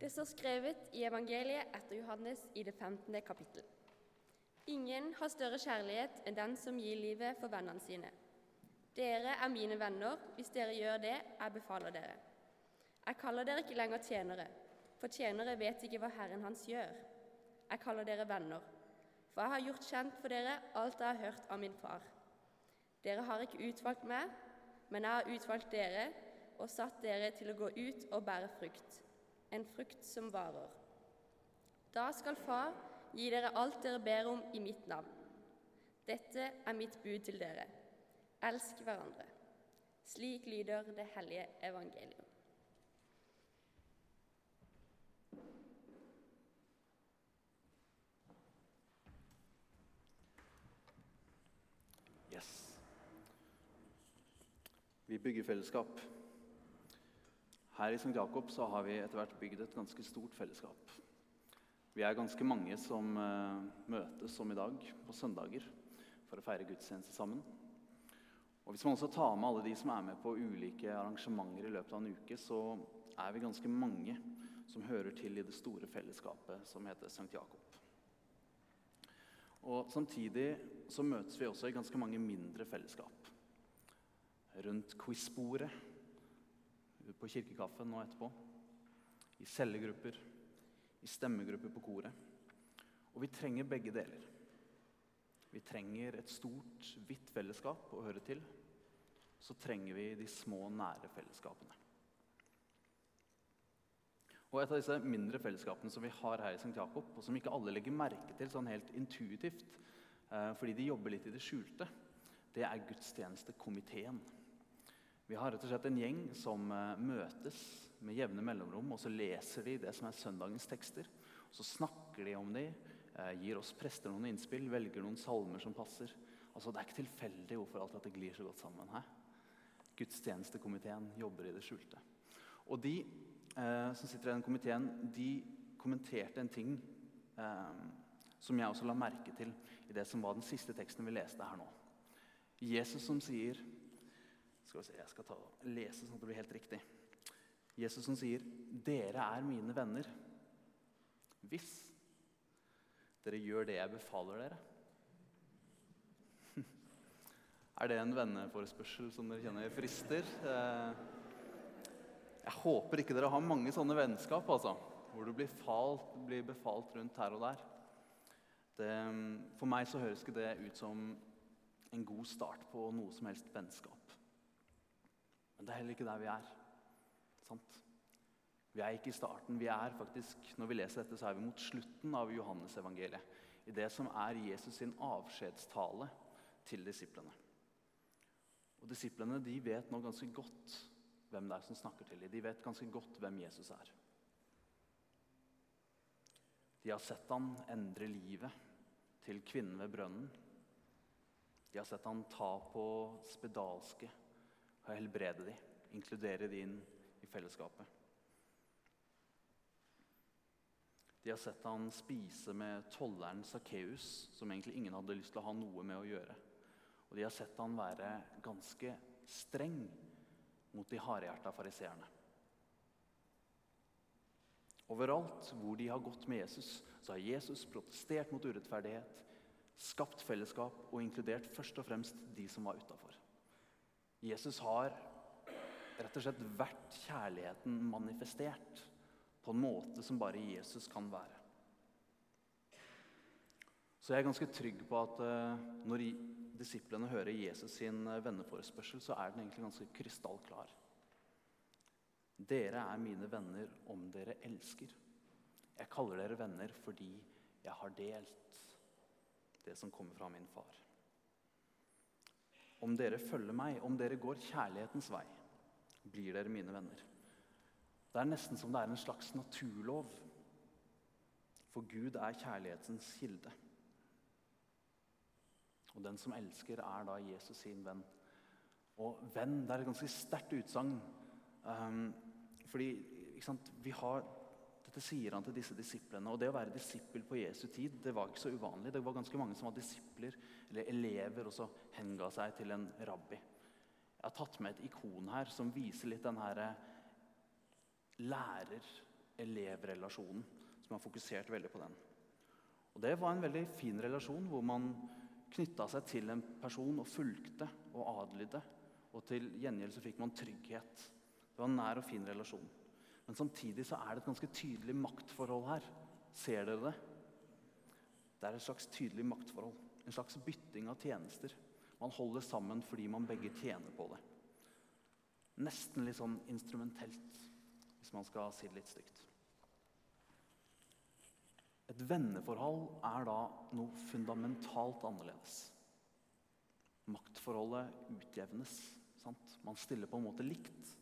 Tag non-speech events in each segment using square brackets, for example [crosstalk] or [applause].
Det står skrevet i evangeliet etter Johannes i det 15. kapittel. Ingen har større kjærlighet enn den som gir livet for vennene sine. Dere er mine venner hvis dere gjør det jeg befaler dere. Jeg kaller dere ikke lenger tjenere, for tjenere vet ikke hva Herren hans gjør. Jeg kaller dere venner, for jeg har gjort kjent for dere alt jeg har hørt av min far. Dere har ikke utvalgt meg, men jeg har utvalgt dere og satt dere til å gå ut og bære frukt, en frukt som varer. Da skal Far gi dere alt dere ber om i mitt navn. Dette er mitt bud til dere. Elsk hverandre. Slik lyder det hellige evangelium. Yes. Vi bygger fellesskap. Her i St. Jakob så har vi etter hvert bygd et ganske stort fellesskap. Vi er ganske mange som eh, møtes som i dag, på søndager, for å feire gudstjeneste sammen. Og Hvis man også tar med alle de som er med på ulike arrangementer i løpet av en uke, så er vi ganske mange som hører til i det store fellesskapet som heter St. Jakob. Og Samtidig så møtes vi også i ganske mange mindre fellesskap. Rundt quiz-bordet, på kirkekaffen nå etterpå. I cellegrupper, i stemmegrupper på koret. Og vi trenger begge deler. Vi trenger et stort, hvitt fellesskap å høre til. Så trenger vi de små, nære fellesskapene. Og Et av disse mindre fellesskapene som vi har her i St. Jakob, og som ikke alle legger merke til sånn helt intuitivt, eh, fordi de jobber litt i det skjulte, det er gudstjenestekomiteen. Vi har rett og slett en gjeng som eh, møtes med jevne mellomrom, og så leser de det som er søndagens tekster. Og så snakker de om de, eh, gir oss prester noen innspill, velger noen salmer som passer. Altså, Det er ikke tilfeldig hvorfor alt dette glir så godt sammen. her. Gudstjenestekomiteen jobber i det skjulte. Og de eh, som sitter i den komiteen, de kommenterte en ting eh, som jeg også la merke til i det som var den siste teksten vi leste her nå. Jesus som sier Skal vi se, jeg skal ta, lese sånn at det blir helt riktig. Jesus som sier, 'Dere er mine venner hvis dere gjør det jeg befaler dere'. [laughs] Er det en venneforespørsel som dere kjenner frister? Eh, jeg håper ikke dere har mange sånne vennskap, altså, hvor du blir, falt, blir befalt rundt her og der. Det, for meg så høres ikke det ut som en god start på noe som helst vennskap. Men det er heller ikke der vi er. Sant? Vi er ikke i starten. Vi er faktisk, Når vi leser dette, så er vi mot slutten av Johannes-evangeliet. I det som er Jesus sin avskjedstale til disiplene. Og Disiplene de vet nå ganske godt hvem det er som snakker til dem. De vet ganske godt hvem Jesus er. De har sett han endre livet til kvinnen ved brønnen. De har sett han ta på spedalske og helbrede dem, inkludere dem inn i fellesskapet. De har sett han spise med tolleren Sakkeus, som egentlig ingen hadde lyst til å ha noe med å gjøre. Og de har sett han være ganske streng mot de hardhjerta fariseerne. Overalt hvor de har gått med Jesus, så har Jesus protestert mot urettferdighet, skapt fellesskap og inkludert først og fremst de som var utafor. Jesus har rett og slett vært kjærligheten manifestert på en måte som bare Jesus kan være. Så jeg er ganske trygg på at uh, når disiplene hører Jesus sin uh, venneforespørsel, så er den egentlig ganske krystallklar. Dere er mine venner om dere elsker. Jeg kaller dere venner fordi jeg har delt det som kommer fra min far. Om dere følger meg, om dere går kjærlighetens vei, blir dere mine venner. Det er nesten som det er en slags naturlov. For Gud er kjærlighetens kilde. Og den som elsker, er da Jesus sin venn. Og venn det er et ganske sterkt utsagn. Um, fordi sant, vi har, Dette sier han til disse disiplene. Og det å være disippel på Jesu tid det var ikke så uvanlig. Det var ganske mange som var disipler eller elever og så henga seg til en rabbi. Jeg har tatt med et ikon her som viser litt den her lærer elevrelasjonen, som har fokusert veldig på den. Og Det var en veldig fin relasjon hvor man knytta seg til en person og fulgte og adlydde. Og til gjengjeld så fikk man trygghet. Det var en nær og fin relasjon. Men samtidig så er det et ganske tydelig maktforhold her. Ser dere det? Det er et slags tydelig maktforhold. En slags bytting av tjenester. Man holder sammen fordi man begge tjener på det. Nesten litt sånn instrumentelt, hvis man skal si det litt stygt. Et venneforhold er da noe fundamentalt annerledes. Maktforholdet utjevnes. Sant? Man stiller på en måte likt.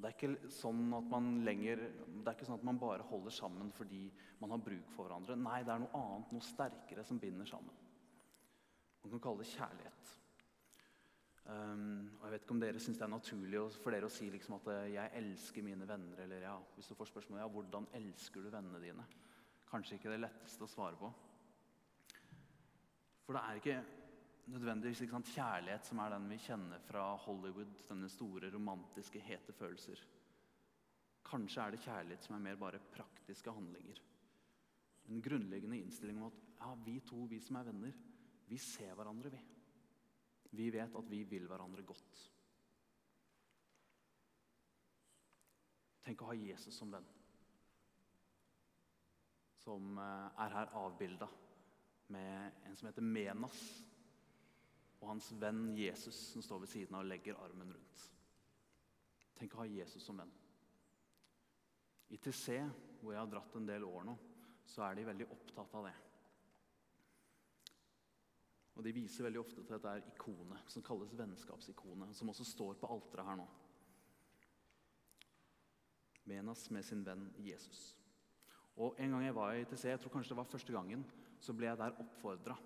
Det er ikke sånn at man lenger, det er ikke sånn at man bare holder sammen fordi man har bruk for hverandre. Nei, det er noe annet, noe sterkere, som binder sammen. Man kan kalle det kjærlighet. Um, og Jeg vet ikke om dere syns det er naturlig for dere å si liksom at eh, 'jeg elsker mine venner', eller ja, hvis du får spørsmål ja, 'hvordan elsker du vennene dine'? Kanskje ikke det letteste å svare på. For det er ikke nødvendigvis sant, kjærlighet som er den vi kjenner fra Hollywood. Denne store, romantiske, hete følelser. Kanskje er det kjærlighet som er mer bare praktiske handlinger. En grunnleggende innstilling om at ja, vi to, vi som er venner, vi ser hverandre, vi. Vi vet at vi vil hverandre godt. Tenk å ha Jesus som venn. Som eh, er her avbilda med en som heter Menas og hans venn Jesus som står ved siden av og legger armen rundt. Tenk å ha Jesus som venn. I TC, hvor jeg har dratt en del år nå, så er de veldig opptatt av det. Og De viser veldig ofte til dette ikonet som kalles vennskapsikonet, som også står på alteret her nå. Menas med sin venn Jesus. Og En gang jeg var i TC, jeg tror kanskje det var første gangen, så ble jeg der oppfordra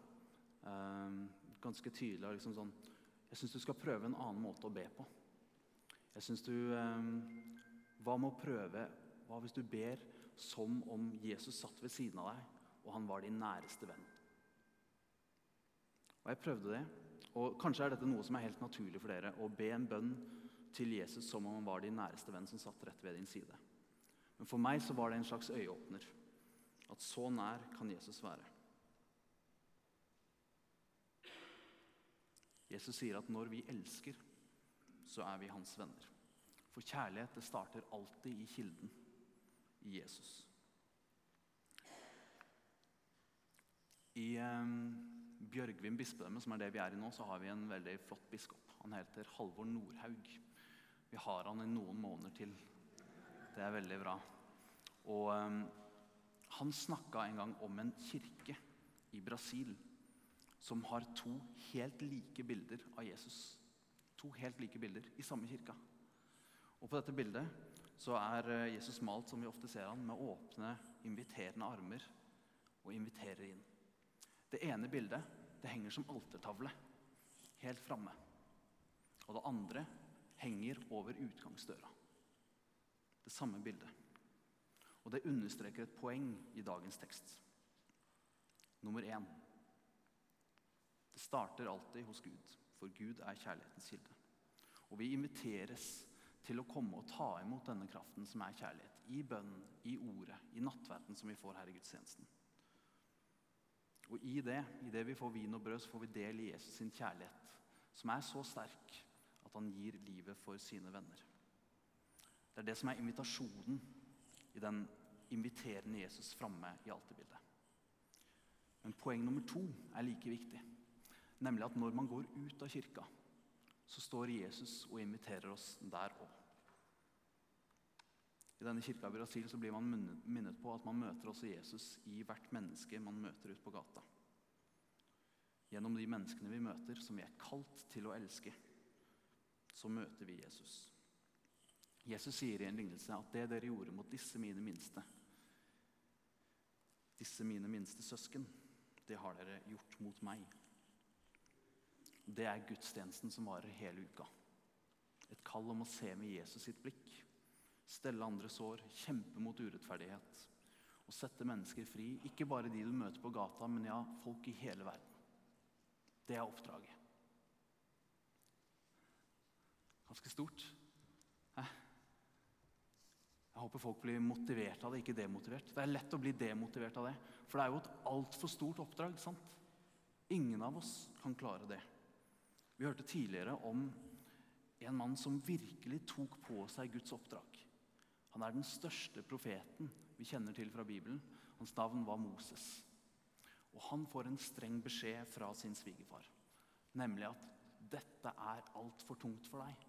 ganske tydelig liksom sånn Jeg syns du skal prøve en annen måte å be på. Jeg synes du eh, Hva med å prøve Hva hvis du ber som om Jesus satt ved siden av deg, og han var din næreste venn? Og Jeg prøvde det. Og Kanskje er dette noe som er helt naturlig for dere. Å be en bønn til Jesus som om han var din næreste venn som satt rett ved din side. Men for meg så var det en slags øyeåpner. At så nær kan Jesus være. Jesus sier at når vi elsker, så er vi hans venner. For kjærlighet det starter alltid i kilden, i Jesus. I eh, Bjørgvin bispedømme, som er det vi er i nå, så har vi en veldig flott biskop. Han heter Halvor Nordhaug. Vi har han i noen måneder til. Det er veldig bra. Og eh, han snakka en gang om en kirke i Brasil som har to helt like bilder av Jesus. To helt like bilder i samme kirka. Og På dette bildet så er eh, Jesus malt som vi ofte ser han, med åpne, inviterende armer og inviterer inn. Det ene bildet det henger som altertavle helt framme. Og det andre henger over utgangsdøra. Det samme bildet. Og det understreker et poeng i dagens tekst. Nummer én det starter alltid hos Gud, for Gud er kjærlighetens kilde. Og vi inviteres til å komme og ta imot denne kraften som er kjærlighet. I bønnen, i ordet, i nattverden som vi får her i gudstjenesten. Og i det, i det vi får vin og brød, så får vi del i Jesus sin kjærlighet, som er så sterk at han gir livet for sine venner. Det er det som er invitasjonen i den inviterende Jesus framme i alterbildet. Men poeng nummer to er like viktig. Nemlig at når man går ut av kirka, så står Jesus og inviterer oss der òg. I denne kirka i Brasil så blir man minnet på at man møter også Jesus i hvert menneske man møter ute på gata. Gjennom de menneskene vi møter, som vi er kalt til å elske, så møter vi Jesus. Jesus sier i en lignelse at det dere gjorde mot disse mine minste, disse mine minste søsken, det har dere gjort mot meg det er gudstjenesten som varer hele uka. Et kall om å se med Jesus sitt blikk. Stelle andre sår, kjempe mot urettferdighet. Og sette mennesker fri. Ikke bare de du møter på gata, men ja, folk i hele verden. Det er oppdraget. Ganske stort. Jeg håper folk blir motivert av det, ikke demotivert. Det er lett å bli demotivert av det, for det er jo et altfor stort oppdrag. sant? Ingen av oss kan klare det. Vi hørte tidligere om en mann som virkelig tok på seg Guds oppdrag. Han er den største profeten vi kjenner til fra Bibelen. Hans navn var Moses. Og han får en streng beskjed fra sin svigerfar, nemlig at dette er altfor tungt for deg.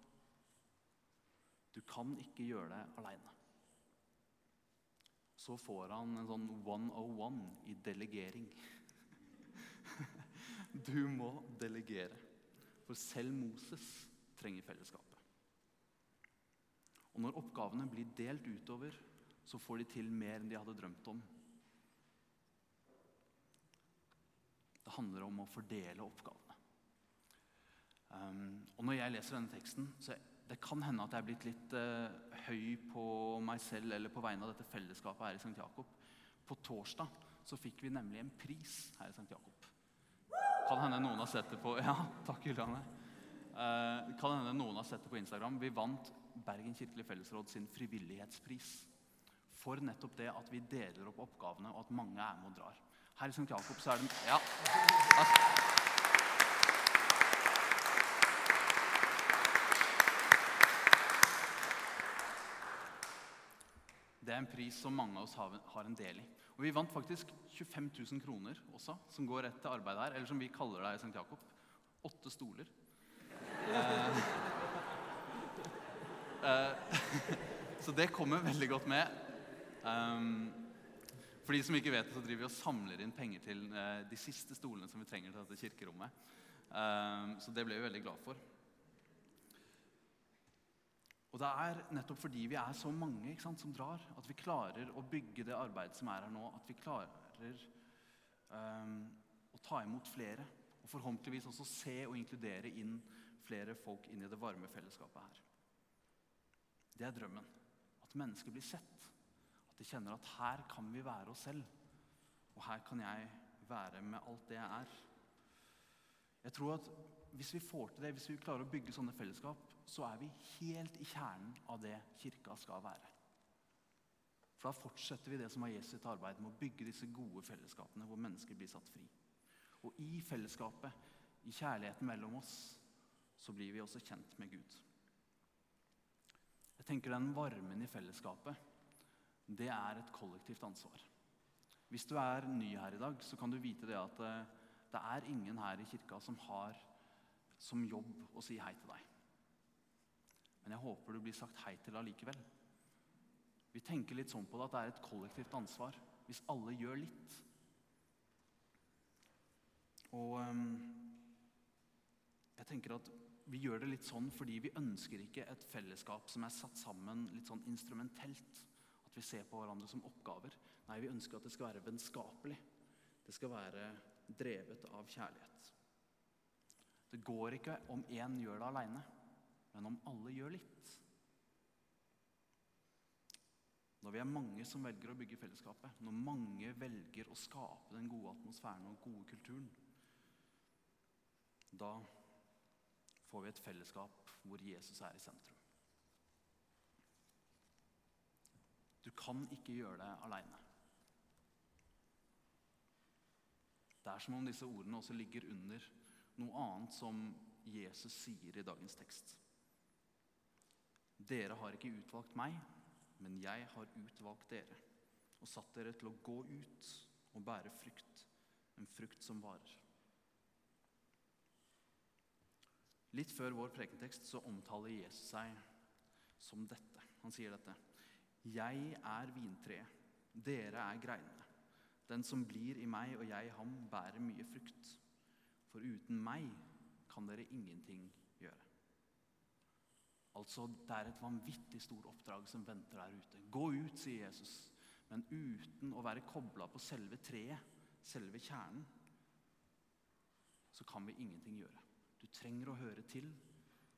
Du kan ikke gjøre det aleine. Så får han en sånn 101 i delegering. [laughs] Du må delegere, for selv Moses trenger fellesskapet. Og når oppgavene blir delt utover, så får de til mer enn de hadde drømt om. Det handler om å fordele oppgavene. Um, og når jeg leser denne teksten, så det kan hende at jeg er blitt litt uh, høy på meg selv eller på vegne av dette fellesskapet her i St. Jakob. På torsdag så fikk vi nemlig en pris her i St. Jakob. Kan hende noen har sett det på [laughs] Ja, takk, Juliane. Uh, kan hende noen har sett det på Instagram. Vi vant Bergen kirkelige fellesråd sin frivillighetspris. For nettopp det at vi deler opp oppgavene, og at mange er med og drar. Her i St. Jakob så er det Ja. Det en pris som mange av oss har en del i. Og Vi vant faktisk 25 000 kroner også, som går rett til arbeid her. Eller som vi kaller det i St. Jakob åtte stoler. Eh, eh, så det kommer veldig godt med. Um, for de som ikke vet det, så driver vi og samler inn penger til de siste stolene som vi trenger til dette kirkerommet. Så det ble vi veldig glad for. Og det er nettopp fordi vi er så mange sant, som drar, at vi klarer å bygge det arbeidet som er her nå. At vi klarer um, å ta imot flere. Og forhåpentligvis også se og inkludere inn flere folk inn i det varme fellesskapet her. Det er drømmen. At mennesker blir sett at de kjenner at her kan vi være oss selv. Og her kan jeg være med alt det jeg er. Jeg tror at Hvis vi får til det, hvis vi klarer å bygge sånne fellesskap, så er vi helt i kjernen av det kirka skal være. For Da fortsetter vi det som var Jesu sitt arbeid med å bygge disse gode fellesskapene hvor mennesker blir satt fri. Og i fellesskapet, i kjærligheten mellom oss, så blir vi også kjent med Gud. Jeg tenker den varmen i fellesskapet det er et kollektivt ansvar. Hvis du er ny her i dag, så kan du vite det at eh, det er ingen her i kirka som har som jobb å si hei til deg. Men jeg håper du blir sagt hei til allikevel. Vi tenker litt sånn på det at det er et kollektivt ansvar hvis alle gjør litt. Og um, jeg tenker at vi gjør det litt sånn fordi vi ønsker ikke et fellesskap som er satt sammen litt sånn instrumentelt At vi ser på hverandre som oppgaver. Nei, vi ønsker at det skal være vennskapelig. Det skal være drevet av kjærlighet. Det går ikke om én gjør det aleine, men om alle gjør litt. Når vi er mange som velger å bygge fellesskapet, når mange velger å skape den gode atmosfæren og gode kulturen, da får vi et fellesskap hvor Jesus er i sentrum. Du kan ikke gjøre det aleine. Det er som om disse ordene også ligger under noe annet som Jesus sier i dagens tekst. Dere har ikke utvalgt meg, men jeg har utvalgt dere og satt dere til å gå ut og bære frukt, en frukt som varer. Litt før vår prekentekst så omtaler Jesus seg som dette. Han sier dette. 'Jeg er vintreet, dere er greinene.' 'Den som blir i meg og jeg i ham, bærer mye frukt.' 'For uten meg kan dere ingenting gjøre.' Altså, Det er et vanvittig stort oppdrag som venter der ute. Gå ut, sier Jesus, men uten å være kobla på selve treet, selve kjernen, så kan vi ingenting gjøre. Du trenger å høre til.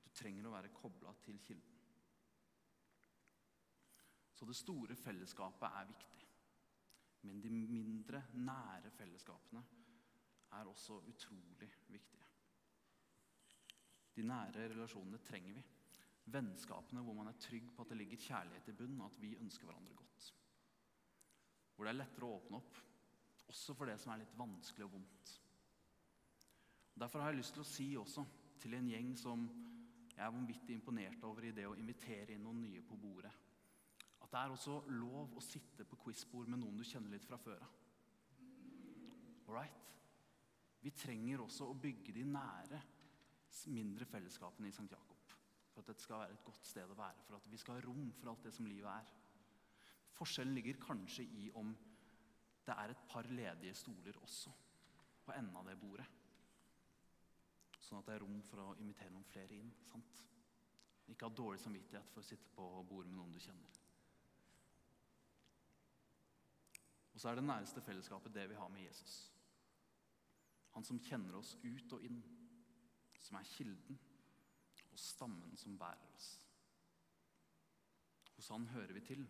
Du trenger å være kobla til kilden. Så det store fellesskapet er viktig. Men de mindre, nære fellesskapene er også utrolig viktige. De nære relasjonene trenger vi. Vennskapene hvor man er trygg på at det ligger kjærlighet i bunnen, og at vi ønsker hverandre godt. Hvor det er lettere å åpne opp, også for det som er litt vanskelig og vondt. Derfor har jeg lyst til å si også til en gjeng som jeg er vanvittig imponert over i det å invitere inn noen nye på bordet, at det er også lov å sitte på quizbord med noen du kjenner litt fra før av. All right? Vi trenger også å bygge de nære, mindre fellesskapene i St. Jakob. For at dette skal være et godt sted å være, for at vi skal ha rom for alt det som livet er. Forskjellen ligger kanskje i om det er et par ledige stoler også på enden av det bordet. Sånn at det er rom for å invitere noen flere inn. sant? Ikke ha dårlig samvittighet for å sitte på bordet med noen du kjenner. Og så er det næreste fellesskapet det vi har med Jesus. Han som kjenner oss ut og inn, som er kilden og stammen som bærer oss. Hos han hører vi til.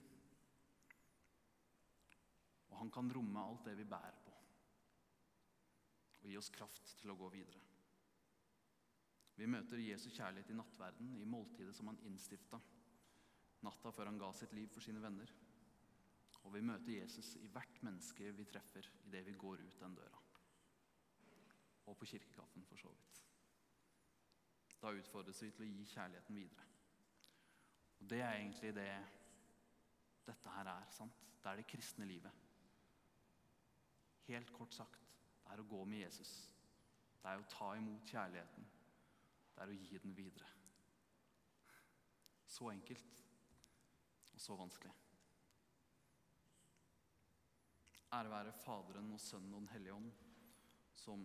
Og han kan romme alt det vi bærer på, og gi oss kraft til å gå videre. Vi møter Jesu kjærlighet i nattverden, i måltidet som han innstifta natta før han ga sitt liv for sine venner. Og vi møter Jesus i hvert menneske vi treffer idet vi går ut den døra. Og på kirkekaffen, for så vidt. Da utfordres vi til å gi kjærligheten videre. Og det er egentlig det dette her er. sant? Det er det kristne livet. Helt kort sagt det er å gå med Jesus. Det er å ta imot kjærligheten. Det er å gi den videre. Så enkelt og så vanskelig. Ære være Faderen og Sønnen og Den hellige ånd, som